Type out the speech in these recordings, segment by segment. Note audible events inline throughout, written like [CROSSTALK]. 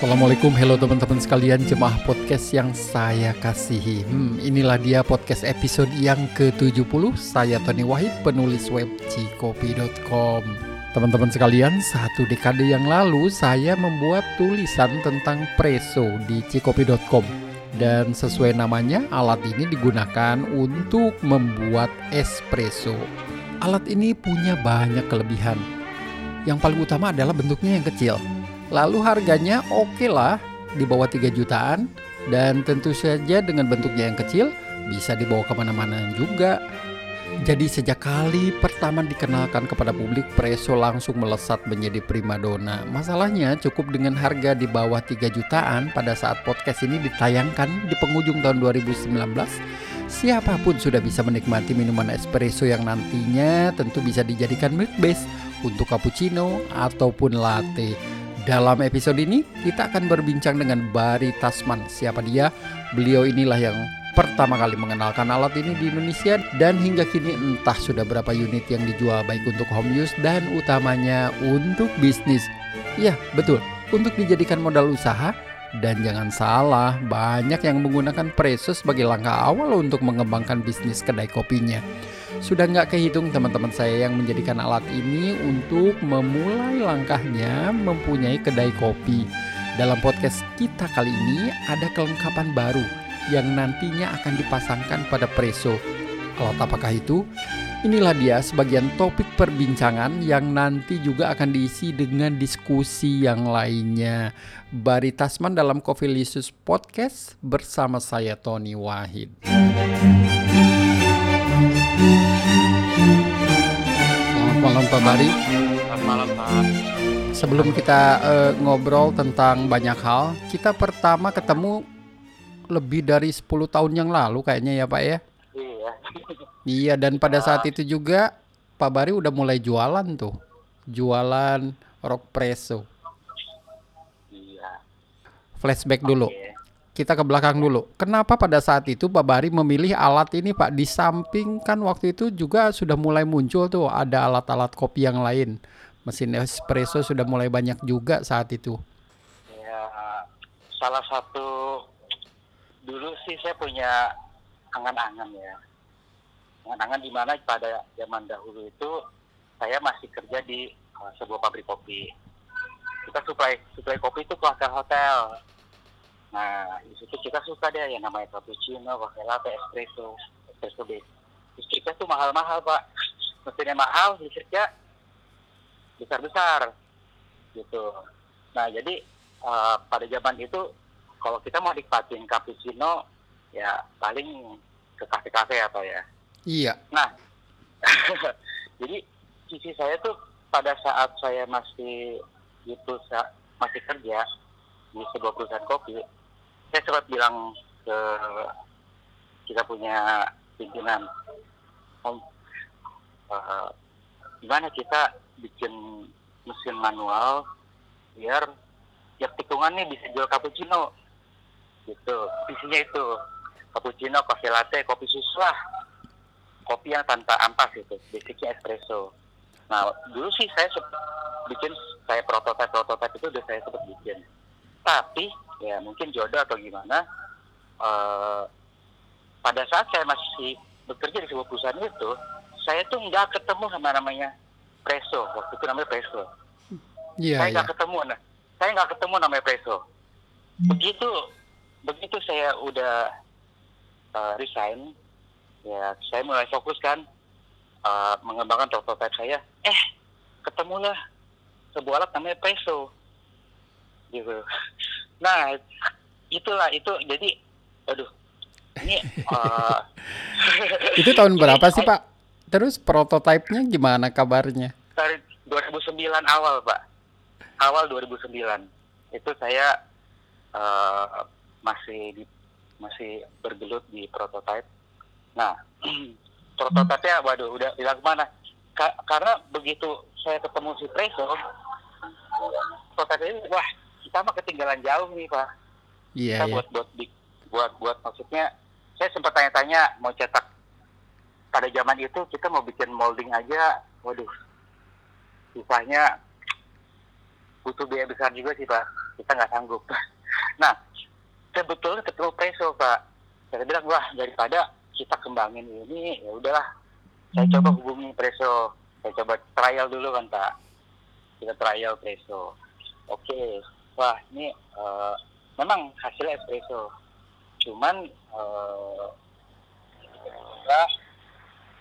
Assalamualaikum, hello teman-teman sekalian jemaah podcast yang saya kasihi. Hmm, Inilah dia podcast episode yang ke-70 Saya Tony Wahid, penulis web cikopi.com Teman-teman sekalian, satu dekade yang lalu saya membuat tulisan tentang preso di cikopi.com Dan sesuai namanya, alat ini digunakan untuk membuat espresso Alat ini punya banyak kelebihan. Yang paling utama adalah bentuknya yang kecil Lalu harganya oke okay lah di bawah 3 jutaan dan tentu saja dengan bentuknya yang kecil bisa dibawa ke mana-mana juga. Jadi sejak kali pertama dikenalkan kepada publik, Preso langsung melesat menjadi primadona. Masalahnya cukup dengan harga di bawah 3 jutaan pada saat podcast ini ditayangkan di penghujung tahun 2019. Siapa pun sudah bisa menikmati minuman espresso yang nantinya tentu bisa dijadikan milk base untuk cappuccino ataupun latte. Dalam episode ini kita akan berbincang dengan Bari Tasman. Siapa dia? Beliau inilah yang pertama kali mengenalkan alat ini di Indonesia dan hingga kini entah sudah berapa unit yang dijual baik untuk home use dan utamanya untuk bisnis. Ya, betul. Untuk dijadikan modal usaha dan jangan salah, banyak yang menggunakan preso sebagai langkah awal untuk mengembangkan bisnis kedai kopinya. Sudah nggak kehitung teman-teman saya yang menjadikan alat ini untuk memulai langkahnya mempunyai kedai kopi. Dalam podcast kita kali ini ada kelengkapan baru yang nantinya akan dipasangkan pada Preso. Alat apakah itu? Inilah dia sebagian topik perbincangan yang nanti juga akan diisi dengan diskusi yang lainnya. Bari Tasman dalam Coffee Lisus Podcast bersama saya Tony Wahid. Selamat malam Pak Bari. Selamat malam Pak. Sebelum kita uh, ngobrol tentang banyak hal, kita pertama ketemu lebih dari 10 tahun yang lalu kayaknya ya Pak ya. Iya. Iya dan pada saat itu juga Pak Bari udah mulai jualan tuh. Jualan rock preso. Iya. Flashback dulu. Kita ke belakang dulu. Kenapa pada saat itu Pak Bari memilih alat ini Pak? Di samping kan waktu itu juga sudah mulai muncul tuh ada alat-alat kopi yang lain. Mesin espresso sudah mulai banyak juga saat itu. Ya, salah satu dulu sih saya punya angan-angan ya. Angan-angan di mana pada zaman dahulu itu saya masih kerja di uh, sebuah pabrik kopi. Kita suplai suplai kopi itu ke hotel-hotel. Nah, di situ kita suka deh yang namanya cappuccino, cafe latte, espresso, espresso base. Listriknya tuh mahal-mahal, Pak. Mesinnya mahal, listriknya besar-besar. Gitu. Nah, jadi uh, pada zaman itu kalau kita mau nikmatin cappuccino ya paling ke kafe-kafe apa ya. Iya. Nah, [LAUGHS] jadi sisi saya tuh pada saat saya masih itu masih kerja di sebuah perusahaan kopi, saya sempat bilang ke kita punya pimpinan, Om, eh, gimana kita bikin mesin manual biar tiap tikungan nih bisa jual cappuccino, gitu. Visinya itu cappuccino, kopi latte, kopi susu lah kopi yang tanpa ampas itu, basicnya espresso. Nah, dulu sih saya bikin kayak prototipe-prototipe itu udah saya sempat bikin. Tapi ya mungkin jodoh atau gimana, eh, pada saat saya masih bekerja di sebuah perusahaan itu, saya tuh nggak ketemu sama namanya preso, waktu itu namanya preso. Iya, saya nggak ketemu, nah, saya nggak ketemu namanya preso. Begitu, begitu saya udah eh, resign, ya saya mulai fokus kan eh, mengembangkan prototipe saya. Eh, ketemulah sebuah alat namanya preso, gitu. Nah, itulah itu jadi, aduh, ini [LAUGHS] eh, Itu tahun [LAUGHS] berapa sih Pak? Terus prototipenya gimana kabarnya? dari 2009 awal pak awal 2009 itu saya eh, masih di, masih bergelut di prototype nah [CLEARS THROAT] prototipe waduh udah bilang ke mana Ka- karena begitu saya ketemu si Preso prototipe ini wah kita mah ketinggalan jauh nih pak. Iya, kita iya. buat buat buat buat maksudnya saya sempat tanya-tanya mau cetak pada zaman itu kita mau bikin molding aja. Waduh susahnya butuh biaya besar juga sih pak. Kita nggak sanggup. [LAUGHS] Nah sebetulnya ketemu preso pak. Saya bilang wah daripada kita kembangin ini ya udahlah. Saya Hmm. coba hubungi preso. Saya coba trial dulu kan pak. Kita trial preso. Oke wah ini eh, memang hasilnya espresso cuman ya,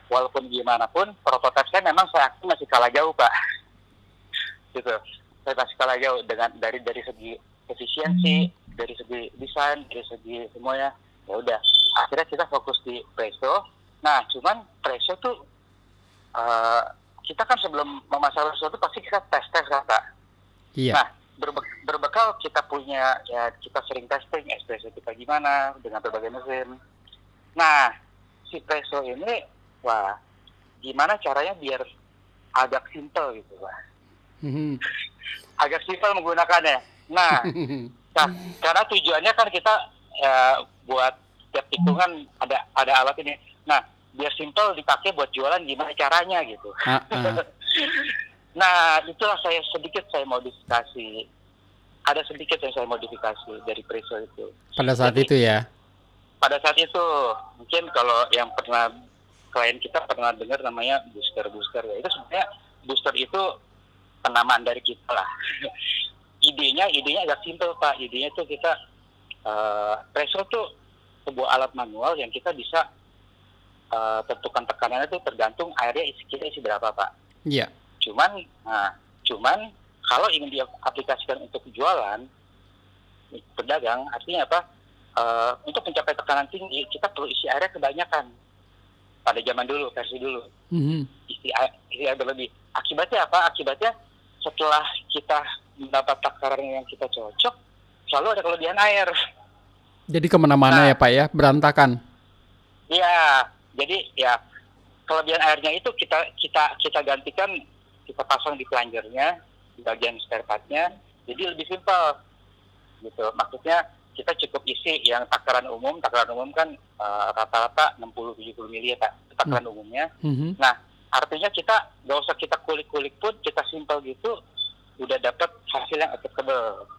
walaupun gimana pun prototipe saya memang saya masih kalah jauh pak. [LAUGHS] Gitu. Saya masih kalah jauh dengan dari dari segi efisiensi dari segi desain dari segi semuanya. Ya udah akhirnya kita fokus di presto nah cuman presto tuh eh, kita kan sebelum memasarkan sesuatu pasti kita tes tes kan pak. Iya. Nah, berbe- berbekal kita punya ya kita sering testing espresso kita gimana dengan berbagai mesin. Nah, si presso ini wah gimana caranya biar agak simple gitu, Pak. Mhm. Agak simple menggunakannya. Nah, [LAUGHS] Nah, karena tujuannya kan kita ya, buat tiap tikungan ada ada alat ini. Nah, biar simple dipakai buat jualan gimana caranya gitu. Ah, ah. [LAUGHS] nah, itulah saya sedikit saya modifikasi. Ada sedikit yang saya modifikasi dari preso itu. Pada saat Jadi- itu ya. Pada saat itu mungkin kalau yang pernah klien kita pernah dengar namanya booster booster ya itu sebenarnya booster itu penamaan dari kita lah. [LAUGHS] idenya idenya agak simpel pak. Idenya tuh kita eh preso tuh sebuah alat manual yang kita bisa eh, tentukan tekanannya itu tergantung airnya isi kita isi berapa pak. Iya. Cuman, nah, cuman kalau ingin diaplikasikan untuk jualan, pedagang, artinya apa? Eh, untuk mencapai tekanan tinggi, kita perlu isi airnya kebanyakan. Pada zaman dulu, versi dulu, Mhm. isi air, isi air berlebih. Akibatnya apa? Akibatnya setelah kita mendapat takaran yang kita cocok, selalu ada kelebihan air. Jadi ke mana-mana Nah. ya Pak ya, berantakan. Iya, jadi ya kelebihan airnya itu kita kita kita gantikan kita pasang di plunger-nya di bagian spare part-nya, jadi lebih simpel gitu. Maksudnya kita cukup isi yang takaran umum, takaran umum kan eh, rata-rata 60-70 mili ya Pak, takaran umumnya. Mhm. Artinya kita nggak usah kita kulik-kulik pun, kita simpel gitu, udah dapat hasil yang acceptable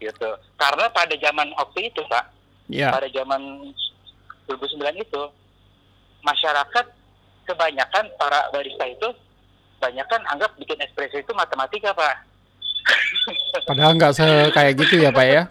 gitu. Karena pada zaman waktu itu Pak, Iya. pada zaman 2009 itu masyarakat kebanyakan para barista itu kebanyakan anggap bikin espresso itu matematika pak. Padahal nggak se kayak gitu ya Pak ya.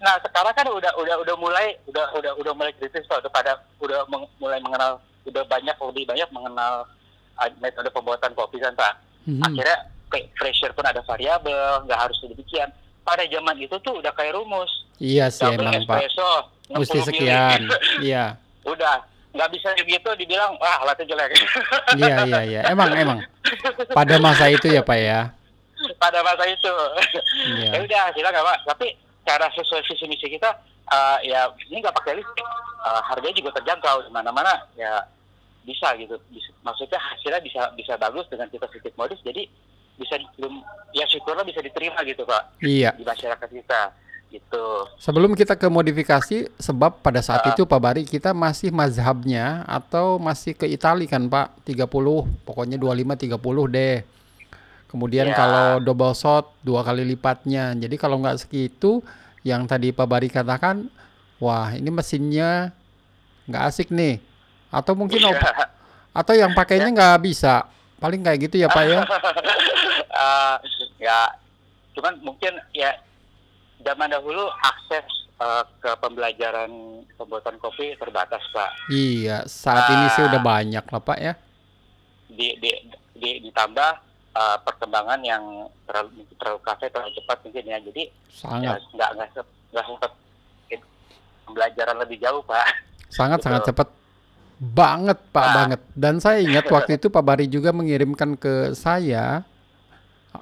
Nah sekarang kan udah udah udah mulai udah udah udah mulai kritis pak, udah pada udah meng- mulai mengenal udah banyak lebih banyak mengenal uh, metode pembuatan kopi kan pak. Mhm. Akhirnya kayak pressure pun ada variabel, nggak harus demikian. Pada zaman itu tuh udah kayak rumus. Iya sih Double emang Pak. espresso, Mesti 60 mili. sekian. Iya. [LAUGHS] udah nggak bisa begitu dibilang wah alatnya jelek Iya iya iya. Emang emang. Pada masa itu ya Pak ya. pada masa itu Iya. ya udah kita nggak apa tapi cara sesuai visi misi kita eh, ya ini nggak pakai listrik Eh, harganya juga terjangkau di mana mana ya bisa gitu maksudnya hasilnya bisa bisa bagus dengan kita sedikit modis jadi bisa ya syukurlah bisa diterima gitu pak Iya. di masyarakat kita gitu Sebelum kita ke modifikasi, sebab pada saat Ah. itu Pak Bari kita masih mazhabnya atau masih ke Itali kan Pak, 30, pokoknya 25 30 deh. Kemudian Ya. kalau double shot dua kali lipatnya. Jadi kalau nggak segitu, yang tadi Pak Bari katakan, wah ini mesinnya nggak asik nih. Atau mungkin op- Iya. atau yang pakainya nggak bisa. Paling kayak gitu ya Pak ya. [LAUGHS] Eh, ya cuman mungkin ya zaman dahulu akses eh, ke pembelajaran pembuatan kopi terbatas pak Iya, saat ini sih Ah. udah banyak lah Pak ya. di, di, di- ditambah eh, perkembangan yang terlalu terlalu kafe terlalu cepat mungkin ya jadi ya, Sangat, nggak nggak se- nggak sempat pembelajaran lebih jauh pak sangat sangat Betul. cepat banget Pak Nah. banget. Dan saya ingat [LAUGHS] waktu itu Pak Bari juga mengirimkan ke saya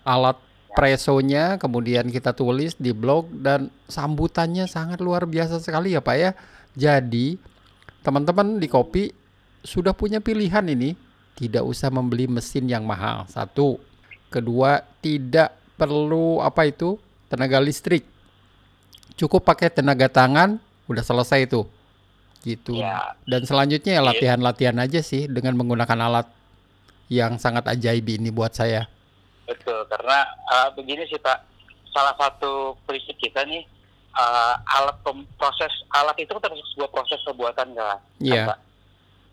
alat Ya. Presonya, kemudian kita tulis di blog dan sambutannya sangat luar biasa sekali ya Pak ya. Jadi teman-teman di kopi sudah punya pilihan ini, tidak usah membeli mesin yang mahal. Satu, kedua tidak perlu apa itu tenaga listrik, cukup pakai tenaga tangan, udah selesai itu, gitu. ya Dan selanjutnya ya latihan-latihan aja sih dengan menggunakan alat yang sangat ajaib ini buat saya. Betul karena eh, begini sih pak salah satu prinsip kita nih uh, alat proses alat itu kan termasuk sebuah proses pembuatan kan Iya. Pak?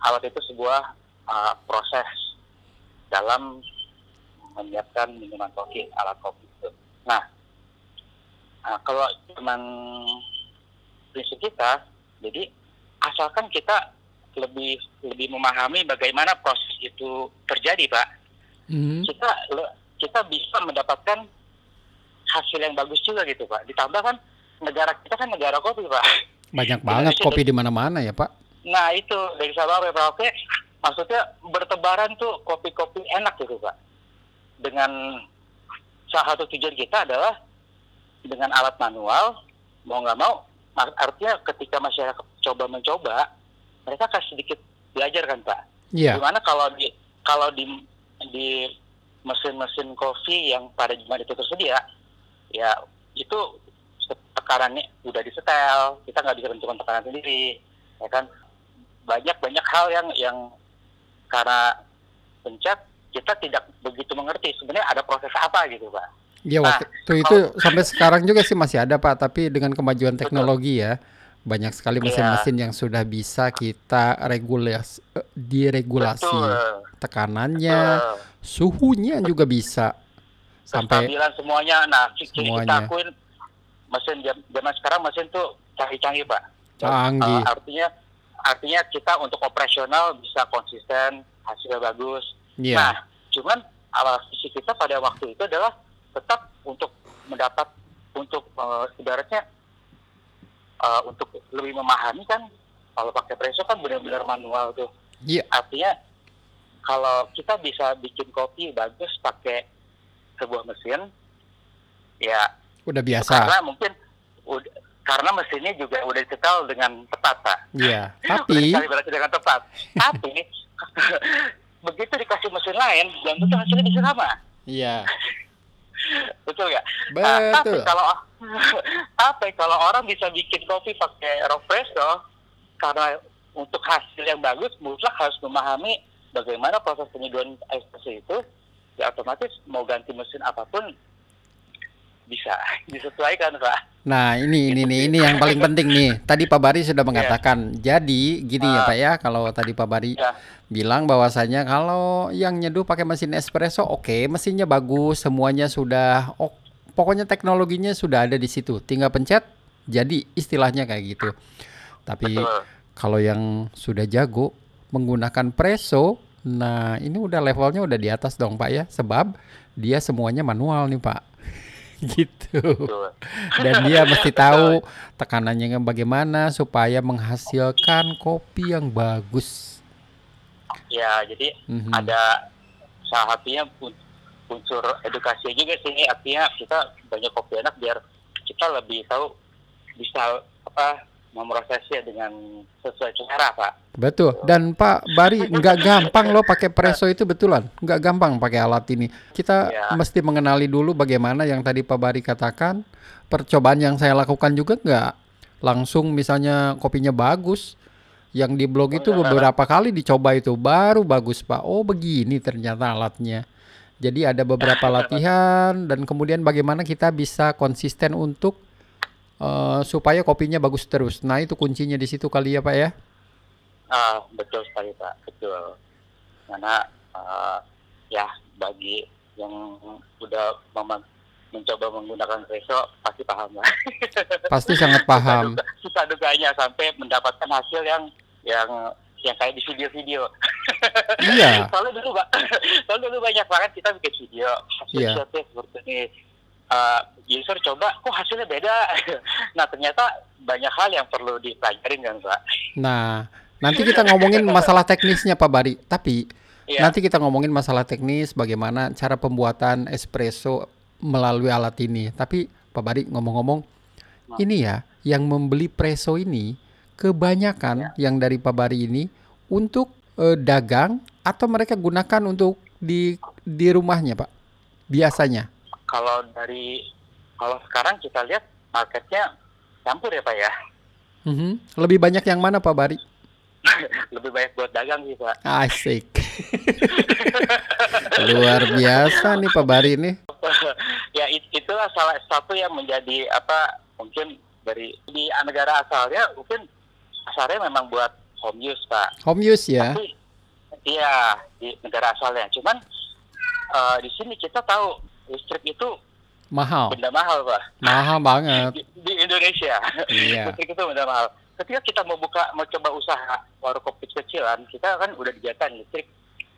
alat itu sebuah uh, proses dalam menyiapkan minuman kopi alat kopi itu nah uh, kalau cuman prinsip kita jadi asalkan kita lebih lebih memahami bagaimana proses itu terjadi pak Mhm. kita le- kita bisa mendapatkan hasil yang bagus juga gitu pak. Ditambah kan negara kita kan negara kopi pak. Banyak banget kopi di mana-mana ya, Pak. nah itu dari Sabang sampai Merauke maksudnya bertebaran tuh kopi-kopi enak gitu pak. Dengan salah satu tujuan kita adalah dengan alat manual mau nggak mau artinya ketika masyarakat coba mencoba mereka akan sedikit belajar kan pak? Iya. Gimana kalau di kalau di di mesin-mesin kopi yang pada zaman itu tersedia, ya itu tekanannya udah disetel, kita nggak bisa menentukan tekanan sendiri, ya kan? Banyak banyak hal yang yang karena pencet kita tidak begitu mengerti sebenarnya ada proses apa gitu pak. Iya Nah, waktu itu, itu sampai sekarang juga sih masih ada Pak, tapi dengan kemajuan teknologi ya banyak sekali Iya. mesin-mesin yang sudah bisa kita regulasi eh, diregulasi Betul, tekanannya, betul. Suhunya juga bisa sampai Kestabilan semuanya. Nah, c- c- kita akuin mesin zaman sekarang mesin tuh canggih-canggih pak. Canggih. Uh, artinya artinya kita untuk operasional bisa konsisten, hasilnya bagus. Iya. Nah, cuman awal visi kita pada waktu itu adalah tetap untuk mendapat untuk uh, ibaratnya uh, untuk lebih memahami kan kalau pakai preso kan benar-benar manual tuh. Iya. Artinya kalau kita bisa bikin kopi bagus pakai sebuah mesin, ya udah biasa. karena mungkin karena mesinnya juga udah disetel dengan tepat, Pak. Iya. [LAUGHS] Udah Tapi dengan tepat. Tapi [LAUGHS] begitu dikasih mesin lain, belum tentu hasilnya bisa sama. iya. [LAUGHS] Betul nggak? Nah, tapi kalau tapi kalau orang bisa bikin kopi pakai espresso karena untuk hasil yang bagus mutlak harus memahami bagaimana proses penyeduhan espresso itu ya otomatis mau ganti mesin apa pun bisa [LAUGHS] disesuaikan pak Nah, ini ini nih ini yang paling penting nih. Tadi Pak Bari sudah mengatakan. Jadi gini ya Ah. Pak ya, kalau tadi Pak Bari ya bilang bahwasanya kalau yang nyeduh pakai mesin espresso oke, mesinnya bagus, semuanya sudah oh, pokoknya teknologinya sudah ada di situ. Tinggal pencet jadi istilahnya kayak gitu. Tapi betul kalau yang sudah jago menggunakan preso, nah ini udah levelnya udah di atas dong Pak ya, sebab dia semuanya manual nih Pak. [LAUGHS] gitu. betul Dan dia mesti tahu tekanannya bagaimana supaya menghasilkan kopi yang bagus. ya jadi Mhm. ada salah satunya un- unsur edukasi juga sih artinya kita banyak kopi enak biar kita lebih tahu bisa apa memprosesnya dengan sesuai cara pak Betul. Dan Pak Bari nggak gampang loh pakai preso itu betulan. Nggak gampang pakai alat ini. Kita Ya. mesti mengenali dulu bagaimana yang tadi Pak Bari katakan. Percobaan yang saya lakukan juga nggak langsung misalnya kopinya bagus. Yang di blog itu Oh, beberapa kali dicoba itu baru bagus Pak. Oh begini ternyata alatnya. Jadi ada beberapa latihan dan kemudian bagaimana kita bisa konsisten untuk eh, supaya kopinya bagus terus. Nah itu kuncinya di situ kali ya Pak ya. Ah, betul sekali Pak, betul. Karena ah, ya bagi yang udah mencoba menggunakan preso pasti paham lah. [LAUGHS] Pasti sangat paham. Suka, dukanya sampai mendapatkan hasil yang yang yang kayak di video-video. Iya. [LAUGHS] Soalnya dulu Pak, [LAUGHS] soalnya dulu banyak banget kita bikin video hasil Iya. shotnya seperti ini. Uh, user coba, kok hasilnya beda. [LAUGHS] nah ternyata banyak hal yang perlu dipelajarin kan Pak. Nah, nanti kita ngomongin [LAUGHS] masalah teknisnya Pak Bari. Tapi Iya. nanti kita ngomongin masalah teknis bagaimana cara pembuatan espresso melalui alat ini. Tapi Pak Bari ngomong-ngomong, Nah. ini ya yang membeli preso ini kebanyakan yang dari Pak Bari ini untuk eh, dagang atau mereka gunakan untuk di di rumahnya Pak. Biasanya. Kalau dari kalau sekarang kita lihat marketnya campur ya pak ya Mhm. Lebih banyak yang mana Pak Bari? [LAUGHS] lebih banyak buat dagang sih pak Asik. [LAUGHS] Luar biasa nih Pak Bari ini. [LAUGHS] ya it- itulah salah satu yang menjadi apa mungkin dari di negara asalnya mungkin asalnya memang buat home use pak Home use ya. tapi iya di negara asalnya cuman eh, di sini kita tahu listrik itu Mahal. benda mahal pak Mahal banget. di, di Indonesia Iya. [LAUGHS] listrik itu benda mahal ketika kita mau buka mau coba usaha warung kopi kecilan kita kan udah dijakan listrik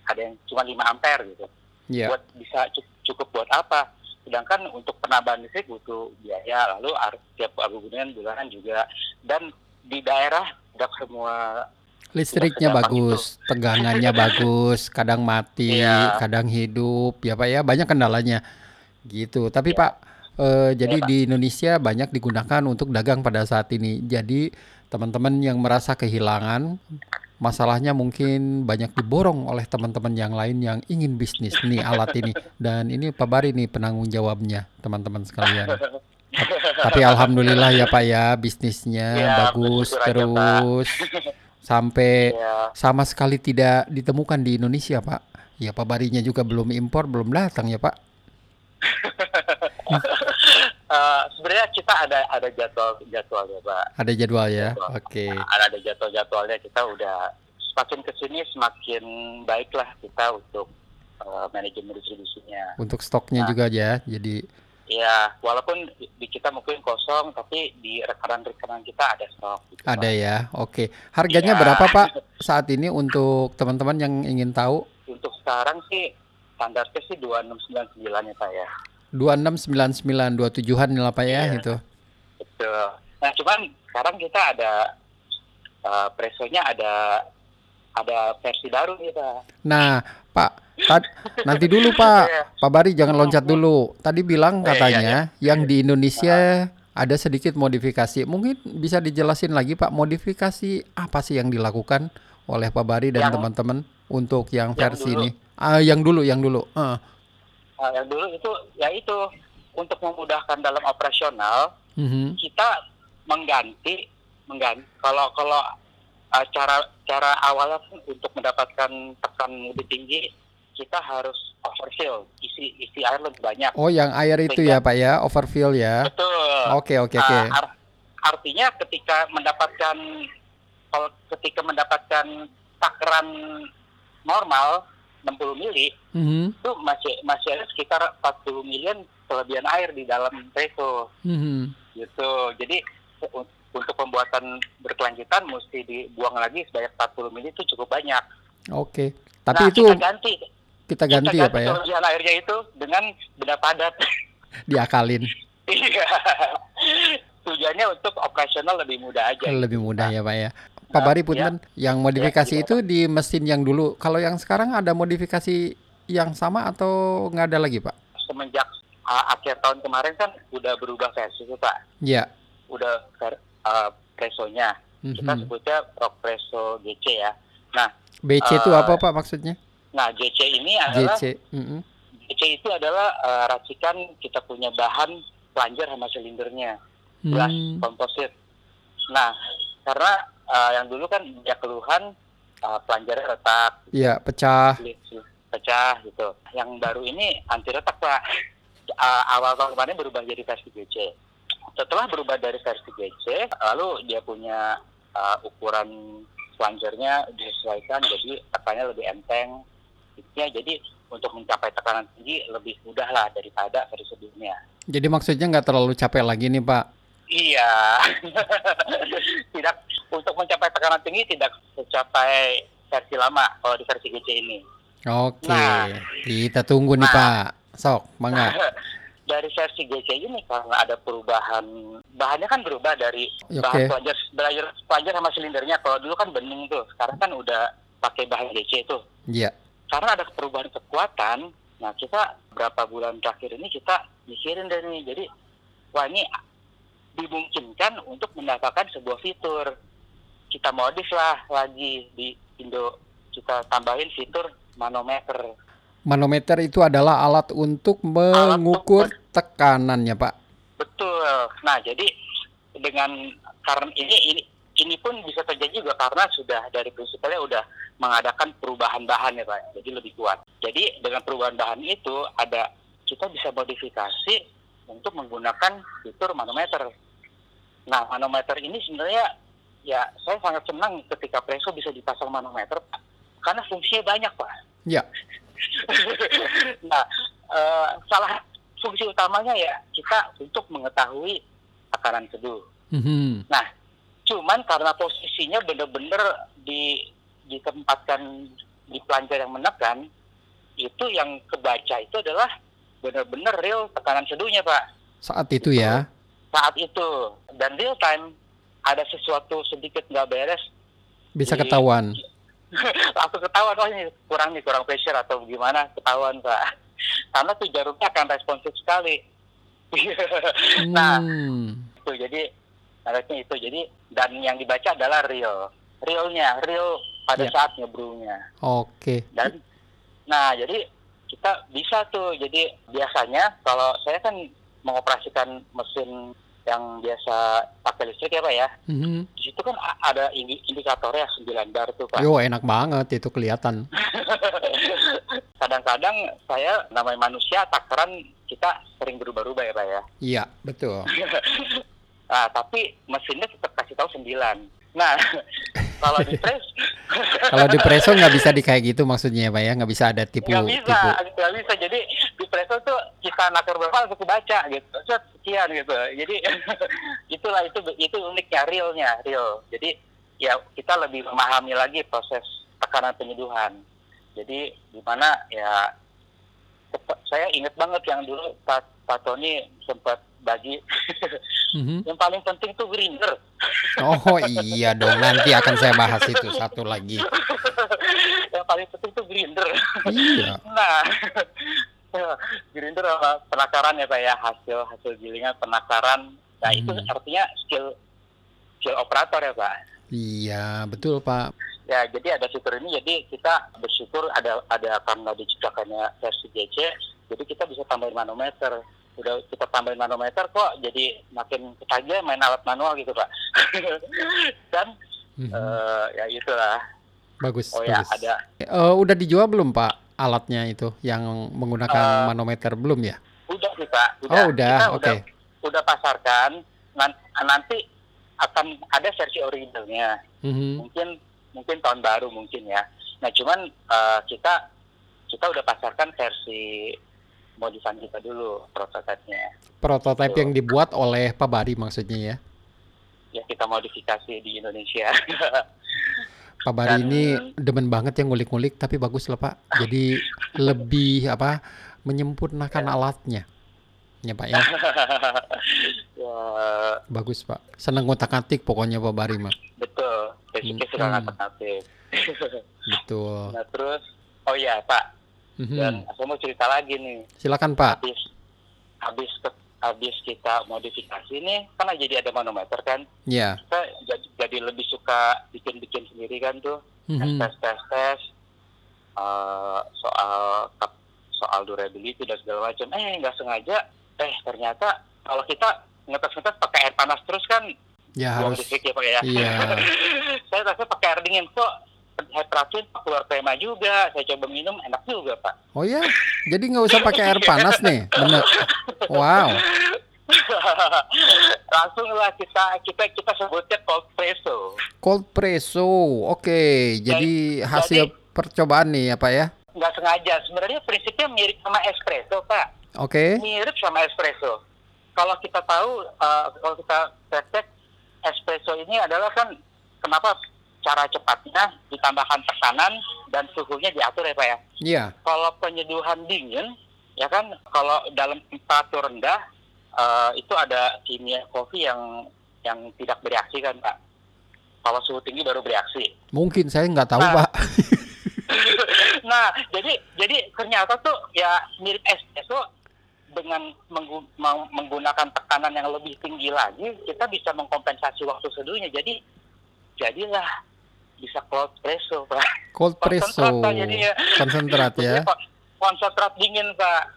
ada yang cuma 5 ampere gitu Iya. buat bisa cu- cukup buat apa sedangkan untuk penambahan listrik butuh biaya lalu tiap agunan bulanan juga dan di daerah tidak semua Listriknya bagus, tegangannya [LAUGHS] bagus, kadang mati, Iya. kadang hidup, ya Pak ya, banyak kendalanya. Gitu. Tapi Iya. Pak, eh, jadi Iya, Pak. di Indonesia banyak digunakan untuk dagang pada saat ini. Jadi teman-teman yang merasa kehilangan, masalahnya mungkin banyak diborong oleh teman-teman yang lain yang ingin bisnis nih alat ini. Dan ini Pak Bari nih penanggung jawabnya, teman-teman sekalian. Tapi [LAUGHS] alhamdulillah ya Pak ya, bisnisnya Iya, bagus bersyukur aja, terus [LAUGHS] sampai ya sama sekali tidak ditemukan di Indonesia, Pak. Ya, Pak Barinya juga belum impor, belum datang ya, Pak. [LAUGHS] eh, sebenarnya kita ada ada jadwal jadwalnya pak Ada jadwal ya. Oke. ada ada jadwal jadwalnya kita udah semakin ke sini semakin baiklah kita untuk eh, manajemen distribusinya Untuk stoknya Nah. juga ya. Jadi ya walaupun di, kita mungkin kosong tapi di rekanan-rekanan kita ada stok gitu, Pak. ada ya. Oke. Harganya Iya. berapa, Pak? Saat ini untuk teman-teman yang ingin tahu untuk sekarang sih standarnya sih 2699 ya Pak ya 2699 27-an lah Pak ya Iya. itu. betul nah cuman sekarang kita ada eh, presonya ada ada versi baru nih Pak Nah, Pak, tad- nanti dulu [LAUGHS] Pak. Iya. Pak Bari jangan loncat dulu. Tadi bilang Oh, iya, katanya yang di Indonesia ada sedikit modifikasi. Mungkin bisa dijelasin lagi Pak, modifikasi apa sih yang dilakukan oleh Pak Bari dan teman-teman untuk yang yang versi dulu. ini? Ah, yang dulu, yang dulu. Ah. Nah, yang dulu itu ya itu untuk memudahkan dalam operasional Mhm. kita mengganti mengganti kalau kalau uh, cara cara awalnya untuk mendapatkan tekan lebih tinggi kita harus overfill isi isi air lebih banyak Oh, yang air itu ya Pak ya, overfill ya. betul Oke, oke, oke. Uh, ar- artinya ketika mendapatkan kalau ketika mendapatkan takaran normal 60 mili Mhm. itu masih masih ada sekitar 40 miliar kelebihan air di dalam reso Mhm. gitu jadi untuk pembuatan berkelanjutan mesti dibuang lagi sebanyak 40 mili itu cukup banyak Oke. Tapi nah, itu kita ganti kita ganti kita ya Pak ya, kelebihan airnya itu dengan benda padat [LAUGHS] diakalin. [LAUGHS] iya tujuannya untuk operasional lebih mudah aja Lebih mudah ya Pak ya. Pak Bari punten, yang modifikasi Ya, itu di mesin yang dulu. Kalau yang sekarang ada modifikasi yang sama atau nggak ada lagi Pak? semenjak uh, akhir tahun kemarin kan udah berubah versi pak Ya. udah ver- uh, presonya kita Mhm. sebutnya rock preso GC ya nah BC itu Eh, apa Pak maksudnya? nah GC ini adalah JC. Mhm. GC itu adalah uh, racikan kita punya bahan plunger sama silindernya gelas Hmm. komposit nah karena uh, yang dulu kan ya keluhan uh, plungernya retak Ya, pecah. pecah gitu. Yang baru ini anti retak pak. Uh, awal tahun kemarin berubah jadi versi GC. Setelah berubah dari versi GC, lalu dia punya uh, ukuran plungernya disesuaikan jadi tekannya lebih enteng. Ya, jadi untuk mencapai tekanan tinggi lebih mudah lah daripada versi sebelumnya. Jadi maksudnya nggak terlalu capek lagi nih Pak. Iya, [LAUGHS] tidak untuk mencapai tekanan tinggi tidak mencapai versi lama kalau di versi GC ini. Oke. Nah. Kita tunggu nih Nah. Pak. Sok, mangga. [LAUGHS] dari versi GC ini karena ada perubahan bahannya kan berubah dari Oke. bahan pelajar pelajar pelajar sama silindernya. Kalau dulu kan bening tuh sekarang kan udah pakai bahan GC itu Iya. karena ada perubahan kekuatan nah kita berapa bulan terakhir ini kita mikirin deh nih. Jadi wah ini dimungkinkan untuk mendapatkan sebuah fitur. Kita modif lah lagi di Indo kita tambahin fitur manometer Manometer itu adalah alat untuk mengukur tekanannya, Pak. Betul. Nah, jadi dengan karena ini ini ini pun bisa terjadi juga karena sudah dari prinsipnya udah mengadakan perubahan bahan ya Pak. Jadi lebih kuat. Jadi dengan perubahan bahan itu ada kita bisa modifikasi untuk menggunakan fitur manometer. Nah, manometer ini sebenarnya ya saya sangat senang ketika preso bisa dipasang manometer Pak. karena fungsinya banyak Pak. Ya. [LAUGHS] nah, eh, salah fungsi utamanya ya kita untuk mengetahui tekanan seduh. Mhm. Nah, cuman karena posisinya benar-benar di ditempatkan di pelancar yang menekan, itu yang kebaca itu adalah benar-benar real tekanan seduhnya, Pak. Saat itu ya. Saat itu dan real time ada sesuatu sedikit nggak beres, Bisa Di- ketahuan. [LAUGHS] langsung ketahuan oh ini kurang nih kurang pressure atau gimana ketahuan, Pak. Karena tuh jarumnya akan responsif sekali. [LAUGHS] nah, Hmm. itu jadi harusnya itu jadi dan yang dibaca adalah real realnya real pada Ya. saat ngebrunya Oke. dan nah jadi kita bisa tuh jadi biasanya kalau saya kan mengoperasikan mesin yang biasa pakai listrik ya pak ya Mhm. di situ kan ada indi- indikatornya 9 bar tuh pak Yo enak banget itu kelihatan. [LAUGHS] kadang-kadang saya namanya manusia takaran kita sering berubah-ubah ya pak ya Iya betul. [LAUGHS] Nah, tapi mesinnya tetap kasih tahu 9. Nah, [LAUGHS] kalau di [LAUGHS] press Kalau di preso nggak bisa di kayak gitu maksudnya ya pak ya nggak bisa ada tipu nggak bisa, tipu. nggak bisa. Jadi di presso tuh kita nakar berapa langsung kebaca gitu. Set, sekian gitu. Jadi [LAUGHS] itulah itu itu uniknya realnya, real. Jadi ya kita lebih memahami lagi proses tekanan penyeduhan. Jadi di mana ya saya ingat banget yang dulu Pak, Pak Tony sempat bagi Mhm. yang paling penting tuh grinder. Oh iya dong nanti akan saya bahas itu satu lagi. yang paling penting tuh grinder. Iya. Nah, grinder sama penakaran ya pak ya hasil hasil gilingan penakaran. Nah itu Hmm. artinya skill skill operator ya pak. Iya betul pak. Ya jadi ada fitur ini jadi kita bersyukur ada ada karena diciptakannya versi DC jadi kita bisa tambahin manometer. Udah kita tambahin manometer kok jadi makin ketagihan main alat manual gitu pak. [LAUGHS] Dan Mhm. eh, ya itulah. Bagus. Oh ya bagus. ada Eh, udah dijual belum pak alatnya itu yang menggunakan Eh, manometer belum ya? Udah sih Pak. Oh, udah, oke. udah, udah pasarkan. Nan- Nanti akan ada versi originalnya. Mhm. Mungkin mungkin tahun baru mungkin ya. Nah cuman eh, kita kita udah pasarkan versi modifan kita dulu prototipenya. Prototipe yang dibuat oleh Pak Bari maksudnya ya. Ya kita modifikasi di Indonesia. [LAUGHS] Pak Bari Dan- ini demen banget yang ngulik-ngulik tapi bagus lah Pak. Jadi [LAUGHS] lebih apa menyempurnakan alatnya. Ya Pak ya. [LAUGHS] ya Bagus Pak. Seneng ngotak-atik pokoknya Pak Bari mah. betul. Basicnya Hmm. alternatif. [LAUGHS] Betul. nah terus oh ya Pak. Mhm. Dan saya mau cerita lagi nih. Silakan Pak. habis habis ke- habis kita modifikasi ini kan jadi ada manometer kan Ya. kita jadi, jadi lebih suka bikin bikin sendiri kan tuh Mhm. tes tes tes eh, soal soal durability dan segala macam eh nggak sengaja eh ternyata kalau kita ngetes ngetes pakai air panas terus kan Ya harus. listrik ya pakai ya Iya. [LAUGHS] saya rasa pakai air dingin kok air peracun keluar tema juga saya coba minum enak juga pak Oh ya. Jadi nggak usah pakai air [LAUGHS] panas nih. Bener. Wow. [LAUGHS] langsung lah kita kita kita sebutnya cold presso Cold presso. Oke. Jadi hasil percobaan nih ya Pak ya. nggak sengaja sebenarnya prinsipnya mirip sama espresso pak Oke. mirip sama espresso kalau kita tahu eh, kalau kita cek espresso ini adalah kan kenapa cara cepatnya ditambahkan tekanan dan suhunya diatur ya pak ya Iya. kalau penyeduhan dingin ya kan kalau dalam temperatur rendah eh, itu ada kimia kopi yang yang tidak bereaksi kan pak kalau suhu tinggi baru bereaksi Mungkin saya nggak tahu Nah. Pak. [LAUGHS] nah jadi jadi ternyata tuh ya mirip espresso dengan menggu- meng- menggunakan tekanan yang lebih tinggi lagi kita bisa mengkompensasi waktu seduhnya jadi jadilah bisa cold presso pak Cold presso. Konsentrat, Pak, jadinya. Konsentrat ya. Konsentrat dingin pak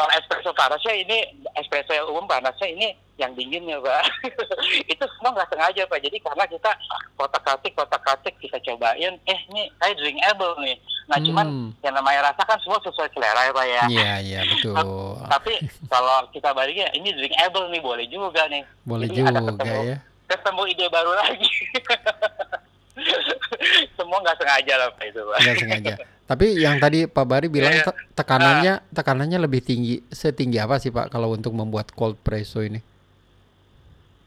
kalau espresso panasnya ini espresso yang umum panasnya ini yang dinginnya pak [LAUGHS] itu semua nggak sengaja pak jadi karena kita kotak katik kotak katik kita cobain eh ini saya drinkable nih nah cuman Hmm. yang namanya rasa kan semua sesuai selera ya pak ya Iya, iya [LAUGHS] betul. tapi kalau kita baliknya ini drinkable nih boleh juga nih Boleh Jadi ada juga ketemu, ya. ketemu ide baru lagi [LAUGHS] [LAUGHS] semua nggak sengaja lah pak itu pak Nggak sengaja. Tapi yang tadi Pak Bari bilang Iya. te- tekanannya tekanannya lebih tinggi. Setinggi apa sih Pak kalau untuk membuat cold presso ini?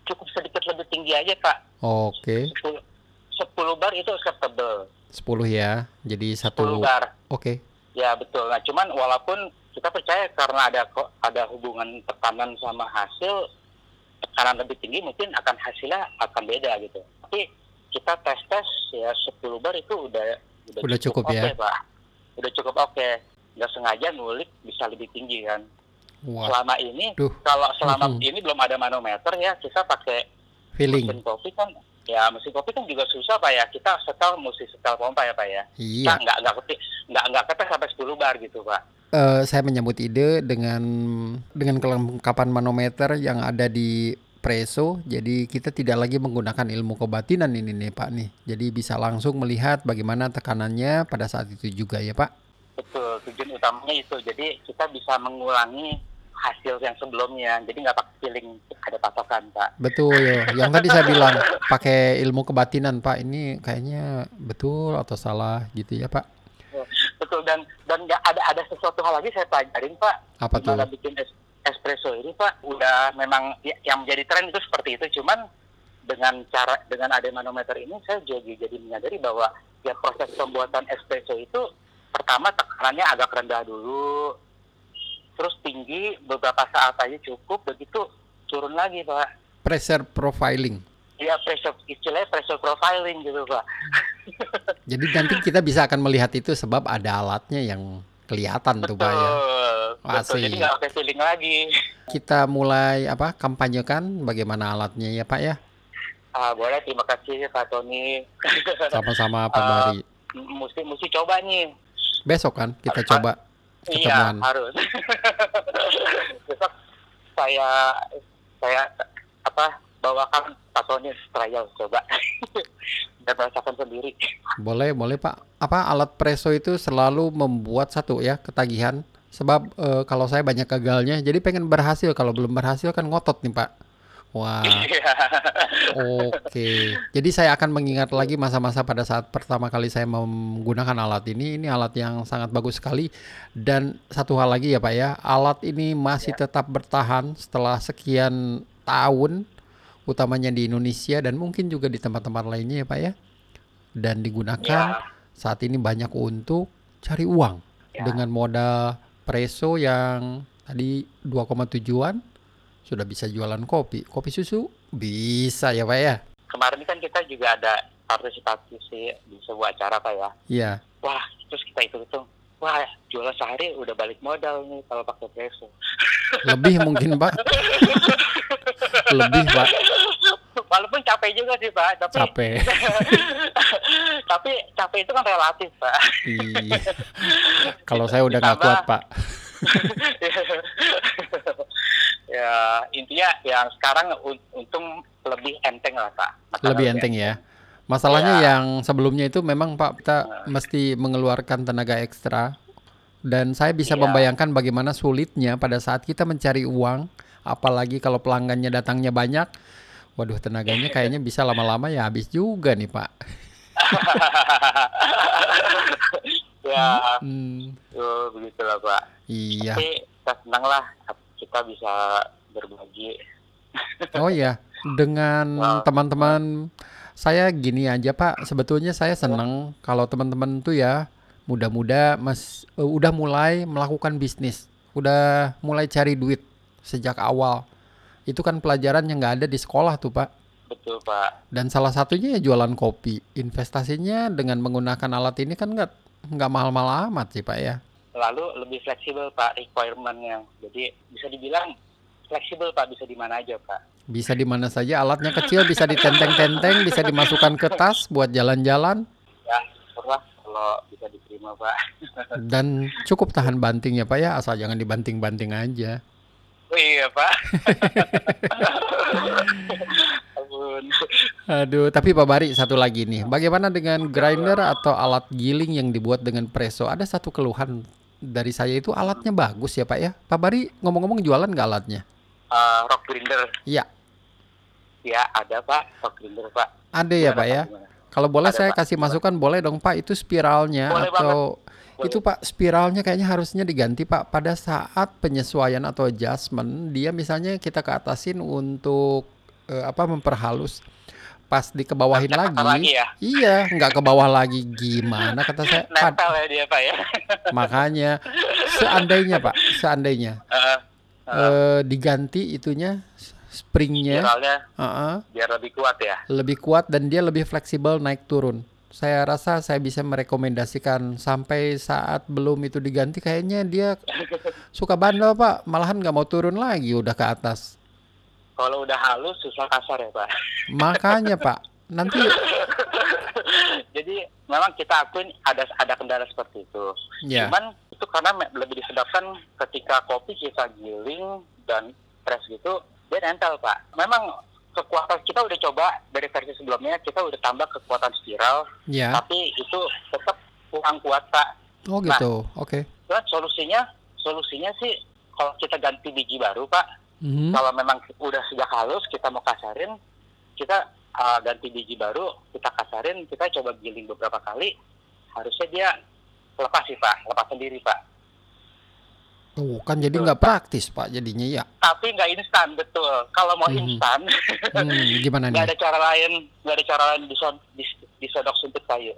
cukup sedikit lebih tinggi aja pak Oke, 10, 10 bar itu acceptable 10 ya. Jadi 10 satu. bar Oke. ya betul nah cuman walaupun kita percaya karena ada ada hubungan tekanan sama hasil tekanan lebih tinggi mungkin akan hasilnya akan beda gitu tapi kita tes tes ya 10 bar itu udah Udah cukup ya? oke, pak udah cukup oke nggak sengaja ngulik bisa lebih tinggi kan Wah, selama ini Duh. kalau selama Mhm. ini belum ada manometer ya kita pakai feeling. mesin kopi kan ya mesin kopi kan juga susah pak ya kita setel mesti setel pompa ya pak ya Iya. Nah, nggak nggak ketik nggak nggak ketek sampai 10 bar gitu pak Eh, saya menyambut ide dengan dengan kelengkapan manometer yang ada di Preso. Jadi kita tidak lagi menggunakan ilmu kebatinan ini nih Pak nih. Jadi bisa langsung melihat bagaimana tekanannya pada saat itu juga ya Pak. betul tujuan utamanya itu jadi kita bisa mengulangi hasil yang sebelumnya jadi nggak pakai feeling ada patokan pak Betul. Yang tadi saya bilang pakai ilmu kebatinan Pak. Ini kayaknya betul atau salah gitu ya Pak. betul dan dan nggak ada ada sesuatu hal lagi saya pelajarin pak Apa tuh? bikin espresso ini pak udah memang ya- yang menjadi tren itu seperti itu cuman dengan cara dengan ada manometer ini saya jadi jadi menyadari bahwa ya proses pembuatan espresso itu pertama tekanannya agak rendah dulu terus tinggi beberapa saat aja cukup begitu turun lagi pak Pressure profiling. ya pressure istilahnya pressure profiling gitu pak Jadi nanti kita bisa akan melihat itu sebab ada alatnya yang kelihatan tuh Pak ya. Betul jadi nggak pakai feeling lagi [LAUGHS] Kita mulai apa kampanyekan bagaimana alatnya ya Pak ya. ah boleh terima kasih pak Tony [LAUGHS] Sama-sama Pak Bari. M- mesti mesti coba nih Besok kan kita ah, coba iya ketemuan. harus [LAUGHS] besok saya saya apa bawakan Pak Tony trial coba dan rasakan sendiri Boleh, boleh Pak. Apa alat preso itu selalu membuat satu ya ketagihan. Sebab eh, kalau saya banyak gagalnya, jadi pengen berhasil. Kalau belum berhasil kan ngotot nih Pak. Wah, [LAUGHS] Iya. oke. Jadi saya akan mengingat lagi masa-masa pada saat pertama kali saya menggunakan alat ini. Ini alat yang sangat bagus sekali. Dan satu hal lagi ya Pak ya, alat ini masih tetap bertahan setelah sekian tahun, utamanya di Indonesia dan mungkin juga di tempat-tempat lainnya ya Pak ya. Dan digunakan Ya. saat ini banyak untuk cari uang Ya. dengan modal preso yang tadi 2,7an sudah bisa jualan kopi. Kopi susu bisa ya Pak ya? kemarin kan kita juga ada partisipasi di sebuah acara pak ya Iya. wah terus kita hitung hitung wah jualan sehari udah balik modal nih kalau pakai preso Lebih mungkin Pak. [LAUGHS] Lebih Pak. walaupun capek juga sih pak tapi Capek. [LAUGHS] tapi capek itu kan relatif pak Iya. Kalau saya udah nggak kuat Pak. [LAUGHS] ya intinya yang sekarang un- untung lebih enteng lah pak Masalah Lebih enteng ya. Masalahnya Iya. yang sebelumnya itu memang Pak kita mesti mengeluarkan tenaga ekstra dan saya bisa Iya. membayangkan bagaimana sulitnya pada saat kita mencari uang, apalagi kalau pelanggannya datangnya banyak. Waduh, tenaganya kayaknya bisa lama-lama ya habis juga nih, Pak. Ya Hmm, tuh, begitulah pak iya. tapi kita senang lah kita bisa berbagi Oh iya, dengan Wow. teman-teman saya gini aja Pak, sebetulnya saya senang kalau teman-teman tuh ya muda-muda mas eh, udah mulai melakukan bisnis, udah mulai cari duit sejak awal. Itu kan pelajaran yang nggak ada di sekolah tuh Pak. Betul pak Dan salah satunya ya jualan kopi. Investasinya dengan menggunakan alat ini kan nggak nggak mahal-mahal amat sih Pak ya. lalu lebih fleksibel pak requirementnya jadi bisa dibilang fleksibel pak bisa di mana aja pak Bisa di mana saja alatnya kecil bisa ditenteng-tenteng, bisa dimasukkan ke tas buat jalan-jalan. ya syukurlah kalau bisa diterima Pak. [LAUGHS] Dan cukup tahan bantingnya Pak ya, asal jangan dibanting-banting aja. Oh iya Pak. [LAUGHS] Ampun. Aduh, tapi Pak Bari satu lagi nih. Bagaimana dengan grinder atau alat giling yang dibuat dengan preso? Ada satu keluhan dari saya itu alatnya bagus ya Pak ya. Pak Bari ngomong-ngomong jualan nggak alatnya? Eh, rock grinder. Iya, Ya ada Pak, rock grinder Pak. ada ya Pak ya. Gimana? Kalau boleh Ada, saya Pak. kasih masukan boleh dong Pak itu spiralnya Boleh atau Boleh. itu Pak spiralnya kayaknya harusnya diganti Pak pada saat penyesuaian atau adjustment dia misalnya kita ke atasin untuk eh, apa memperhalus pas dikebawahin lagi, lagi ya? iya nggak ke bawah lagi gimana kata saya [LAUGHS] ya dia Pak ya. [LAUGHS] makanya seandainya Pak seandainya Eh, eh, diganti itunya springnya spiralnya uh-uh, biar lebih kuat ya. lebih kuat dan dia lebih fleksibel naik turun. Saya rasa saya bisa merekomendasikan sampai saat belum itu diganti kayaknya dia [LAUGHS] suka bandel pak, malahan nggak mau turun lagi udah ke atas. Kalau udah halus susah kasar ya Pak. Makanya pak, nanti [LAUGHS] Jadi memang kita akuin ada ada kendala seperti itu. ya Cuman itu karena lebih disebabkan ketika kopi kita giling dan press gitu dia nempel pak. Memang kekuatan kita udah coba dari versi sebelumnya kita udah tambah kekuatan spiral ya. tapi itu tetap kurang kuat pak. Oh gitu, oke. Cuman solusinya solusinya sih kalau kita ganti biji baru pak. Mhm. Kalau memang udah sejak halus kita mau kasarin kita uh, ganti biji baru kita kasarin kita coba giling beberapa kali harusnya dia lepas sih pak lepas sendiri pak. Tuh kan jadi nggak praktis pak jadinya ya. tapi nggak instan betul kalau mau Mhm. instan Hmm, [LAUGHS] gimana nih? ada cara lain nggak ada cara lain disod, dis- disodok sumpit kayu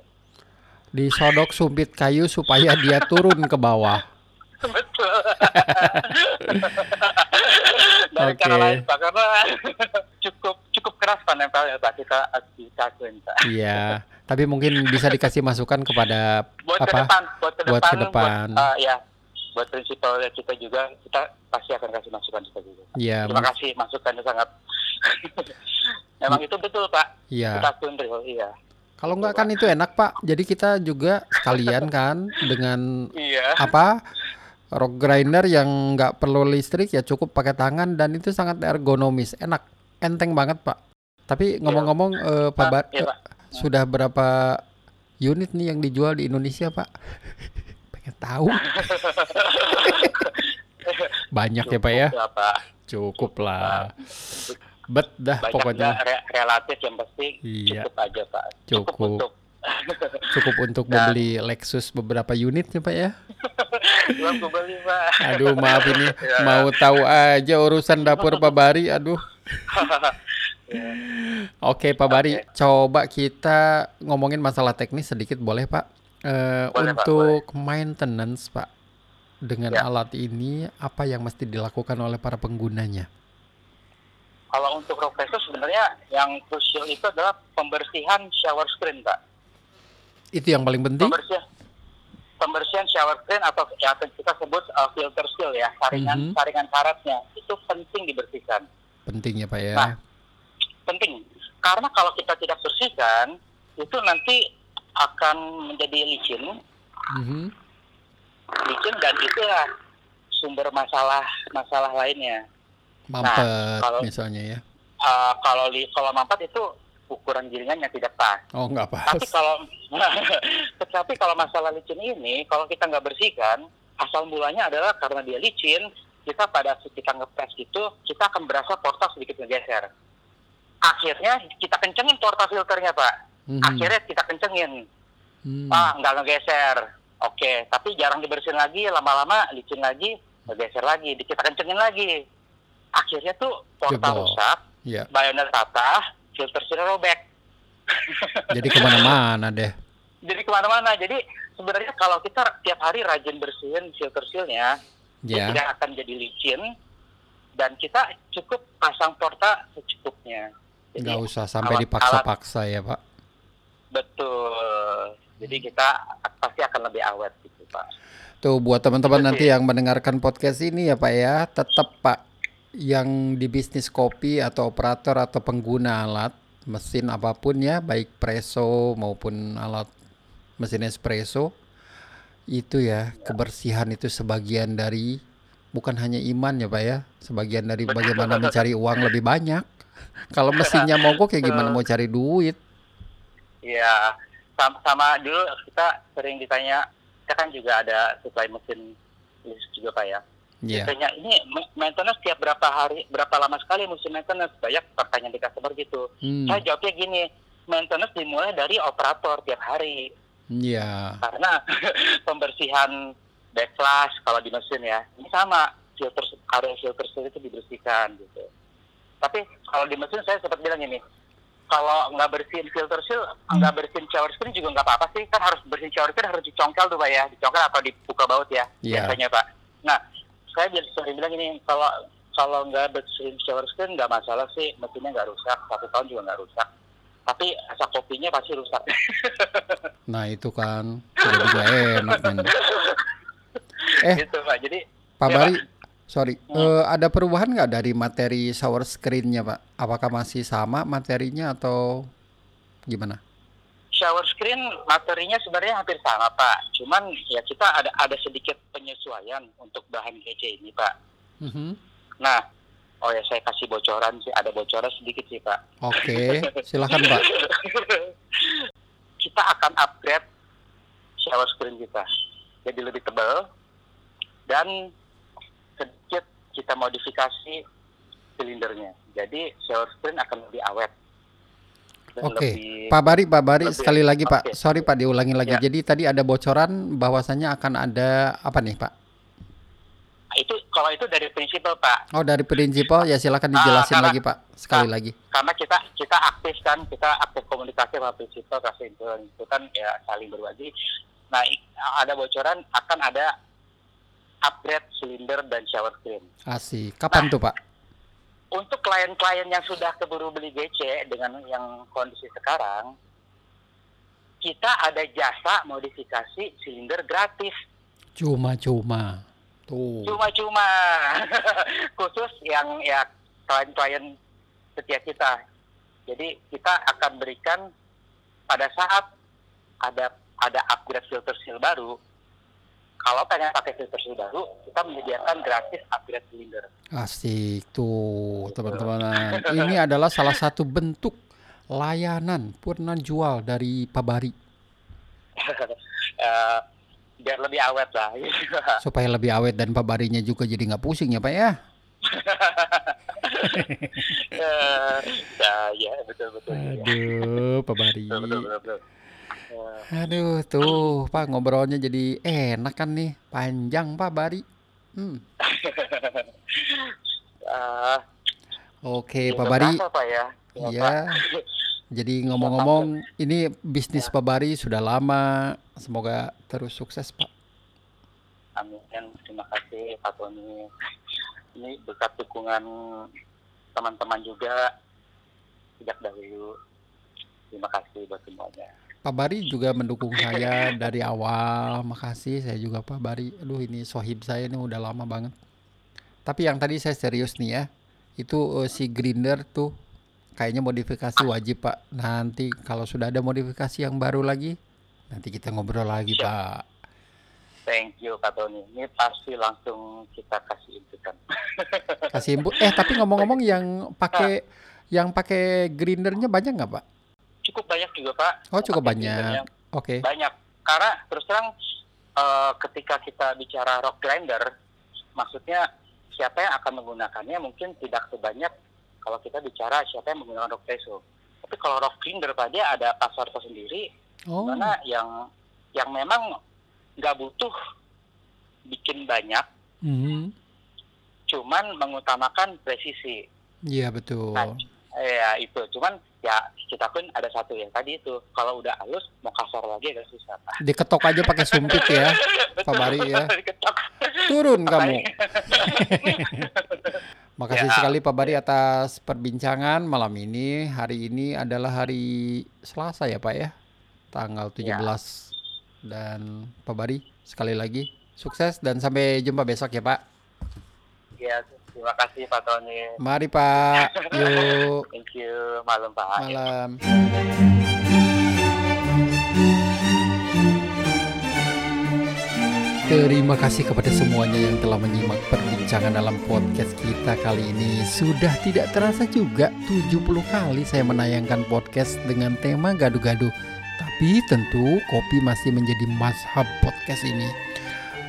Disodok sumpit kayu supaya dia turun ke bawah. [LAUGHS] betul [LAUGHS] ada Oke. cara lain pak karena [LAUGHS] cukup cukup keras pak nempelnya pak kita kita akuin pak Iya. Tapi mungkin bisa dikasih masukan kepada buat ke apa? depan buat ke Buat depan ke depan. buat, uh, ya buat prinsipal kita juga kita pasti akan kasih masukan kita juga Ya, terima kasih masukannya sangat [LAUGHS] Emang itu betul pak Iya. kita akuin real iya Kalau nggak kan itu enak Pak. Jadi kita juga sekalian kan dengan iya apa rock grinder yang nggak perlu listrik ya cukup pakai tangan dan itu sangat ergonomis, enak, enteng banget Pak. Tapi ngomong-ngomong eh, Pak Ah, Bar, iya, eh, Pak. sudah berapa unit nih yang dijual di Indonesia Pak? [LAUGHS] Pengen tahu. [LAUGHS] Banyak ya Pak ya? Cukup lah, Pak. Cukup lah. Bet dah banyak pokoknya re- relatif yang pasti Iya. cukup aja pak Cukup. untuk [LAUGHS] cukup untuk Dan- membeli Lexus beberapa unit ya Pak ya. [LAUGHS] belum beli pak Aduh maaf ini [LAUGHS] Ya. mau tahu aja urusan dapur Pak Bari. Aduh. Ya. Oke Pak Bari, coba kita ngomongin masalah teknis sedikit boleh Pak? Eh, Boleh, Pak, untuk maintenance Pak dengan Ya. alat ini apa yang mesti dilakukan oleh para penggunanya? kalau untuk pressure sebenarnya yang krusial itu adalah pembersihan shower screen pak Itu yang paling penting. pembersihan pembersihan shower screen atau yang kita sebut uh, filter seal ya saringan Mhm. saringan karatnya itu penting dibersihkan Penting ya Pak ya. Nah. penting karena kalau kita tidak bersihkan itu nanti akan menjadi licin Mhm. licin dan itulah sumber masalah masalah lainnya Mampet kalau- misalnya ya. Uh, kalau li, kalau mampat itu ukuran gilingannya tidak pas Oh nggak pas. tapi kalau [LAUGHS] tetapi kalau masalah licin ini kalau kita nggak bersihkan asal mulanya adalah karena dia licin kita pada saat kita ngepres itu kita akan berasa porta sedikit ngegeser akhirnya kita kencengin porta filternya pak Mhm. akhirnya kita kencengin Hmm. ah nggak ngegeser oke tapi jarang dibersihin lagi lama-lama licin lagi ngegeser lagi kita kencengin lagi akhirnya tuh porta Jebol. rusak Ya, bayonet patah filter seal robek [LAUGHS] jadi ke mana-mana deh. jadi ke mana-mana. Jadi sebenarnya kalau kita tiap hari rajin bersihin filter sealnya dia Ya. tidak akan jadi licin dan kita cukup pasang porta secukupnya. Jadi, Nggak usah sampai dipaksa-paksa ya Pak. betul. Jadi kita pasti akan lebih awet gitu pak. Tuh buat teman-teman nanti yang mendengarkan podcast ini ya Pak ya, tetap Pak yang di bisnis kopi atau operator atau pengguna alat mesin apa pun ya, baik preso maupun alat mesin espresso itu ya kebersihan itu sebagian dari bukan hanya iman ya pak ya sebagian dari bagaimana mencari uang lebih banyak. [LAUGHS] Kalau mesinnya mogok ya gimana mau cari duit? Iya, sama, sama dulu kita sering ditanya, kita kan juga ada supply mesin juga pak ya. Iya Ditanya ini ma- maintenance tiap berapa hari, berapa lama sekali musim maintenance? Banyak pertanyaan di customer gitu. Hmm, Saya jawabnya gini, maintenance dimulai dari operator tiap hari iya karena [LAUGHS] pembersihan backflash kalau di mesin ya ini sama filter area filter itu dibersihkan gitu. Tapi kalau di mesin saya sempat bilang ini, kalau nggak bersihin filter seal, nggak bersihin shower screen juga nggak apa-apa sih. Kan harus bersihin shower screen harus dicongkel tuh pak ya, dicongkel atau dibuka baut ya Iya. biasanya pak. Nah, saya sering bilang ini kalau kalau nggak bersihin shower screen nggak masalah sih, mesinnya nggak rusak, satu tahun juga nggak rusak. Tapi rasa kopinya pasti rusak. [LAUGHS] nah itu kan jadi nggak enak men [LAUGHS] Eh. gitu pak. Jadi Pak Iya, Bari sorry Hmm. eh, ada perubahan nggak dari materi shower screen-nya Pak apakah masih sama materinya atau gimana shower screen materinya sebenarnya hampir sama pak. Cuman ya kita ada ada sedikit penyesuaian untuk bahan GC ini pak. Mhm. Nah, oh ya saya kasih bocoran sih, ada bocoran sedikit sih pak. Oke silahkan Pak [LAUGHS] kita akan upgrade shower screen kita, jadi lebih tebal dan sedikit kita modifikasi silindernya. Jadi shower screen akan lebih awet. Oke, lebih- Pak Bari, Pak Bari lebih- sekali lagi Pak. oke. Sorry Pak, diulangi lagi. Ya. Jadi tadi ada bocoran bahwasannya akan ada apa nih Pak? itu kalau itu dari prinsipal pak. Oh dari prinsipal ya silakan Ah, dijelasin karena- lagi Pak. Sekali ah. lagi. karena kita kita aktif kan kita aktif komunikasi sama prinsipal kasih infoan itu kan ya saling berbagi nah ada bocoran akan ada upgrade silinder dan shower screen Asik. Kapan tuh Pak? Untuk klien-klien yang sudah keburu beli GC dengan yang kondisi sekarang kita ada jasa modifikasi silinder gratis Cuma-cuma. Tuh. cuma-cuma [LAUGHS] khusus yang ya klien-klien setia kita. Jadi kita akan berikan pada saat ada ada upgrade filter seal baru. Kalau pengen pakai filter baru, kita menyediakan gratis upgrade silinder. Asik tuh teman-teman. Ini adalah salah satu bentuk layanan purna jual dari Pak Bari [LAUGHS] Eh, biar lebih awet lah. [LAUGHS] supaya lebih awet dan Pak Barinya juga jadi nggak pusing ya Pak ya. [LAUGHS] Eh, ya, ya betul betul. Aduh Pak Bari. Betul, betul, betul, Aduh tuh Pak ngobrolnya jadi enak kan nih panjang Pak Bari. Hmm. eh, Oke ya Pak Bari. Pak ya. Ya, Iya. Jadi ngomong-ngomong ini bisnis Pak Bari sudah lama. Semoga terus sukses Pak. Amin. Terima kasih Pak Tony. Ini berkat dukungan teman-teman juga sejak dahulu. Terima kasih buat semuanya. Pak Bari juga mendukung saya dari awal. Makasih saya juga Pak Bari. Aduh ini sohib saya ini udah lama banget. Tapi yang tadi saya serius nih ya. Itu eh, si grinder tuh kayaknya modifikasi wajib Pak. Nanti kalau sudah ada modifikasi yang baru lagi, nanti kita ngobrol lagi Siap. Pak. Thank you Pak Tony. Ini pasti langsung kita kasih inputan. Kasih input. Eh tapi ngomong-ngomong yang [LAUGHS] pakai yang pakai grindernya banyak nggak Pak? Cukup banyak juga Pak. Oh cukup Pakai banyak. Oke. Banyak. Karena terus terang eh, ketika kita bicara rock grinder, maksudnya siapa yang akan menggunakannya mungkin tidak sebanyak kalau kita bicara siapa yang menggunakan rock preso. Tapi kalau rock grinder Pak dia ada pasar tersendiri Oh. mana yang yang memang nggak butuh bikin banyak, mhm. cuman mengutamakan presisi. Iya betul. Nah, ya itu, cuman ya kita pun ada satu yang tadi itu, kalau udah halus mau kasar lagi agak susah. Pak. Diketok aja pakai sumpit ya. [LAUGHS] Pak Bari ya. Diketok. Turun kamu. [LAUGHS] Makasih Ya. sekali Pak Bari atas perbincangan malam ini. Hari ini adalah hari Selasa ya Pak ya. Tanggal 17. Dan Pak Bari sekali lagi sukses dan sampai jumpa besok ya Pak. Ya, terima kasih Pak Tony. Mari Pak. Yuk. [LAUGHS] Thank you, malam Pak. Malam. Terima kasih kepada semuanya yang telah menyimak perbincangan dalam podcast kita kali ini. Sudah tidak terasa juga 70 kali saya menayangkan podcast dengan tema gaduh-gaduh. Tapi tentu kopi masih menjadi mazhab podcast ini.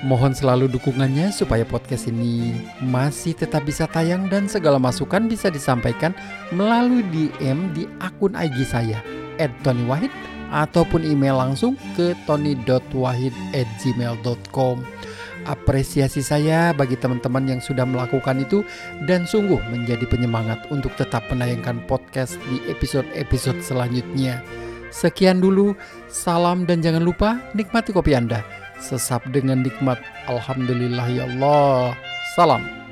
Mohon selalu dukungannya supaya podcast ini masih tetap bisa tayang dan segala masukan bisa disampaikan melalui DM di akun IG saya @tony_wahid ataupun email langsung ke tony.wahid@gmail.com. Apresiasi saya bagi teman-teman yang sudah melakukan itu dan sungguh menjadi penyemangat untuk tetap menayangkan podcast di episode-episode selanjutnya. Sekian dulu, salam dan jangan lupa nikmati kopi Anda. Sesap dengan nikmat. Alhamdulillah ya Allah. Salam.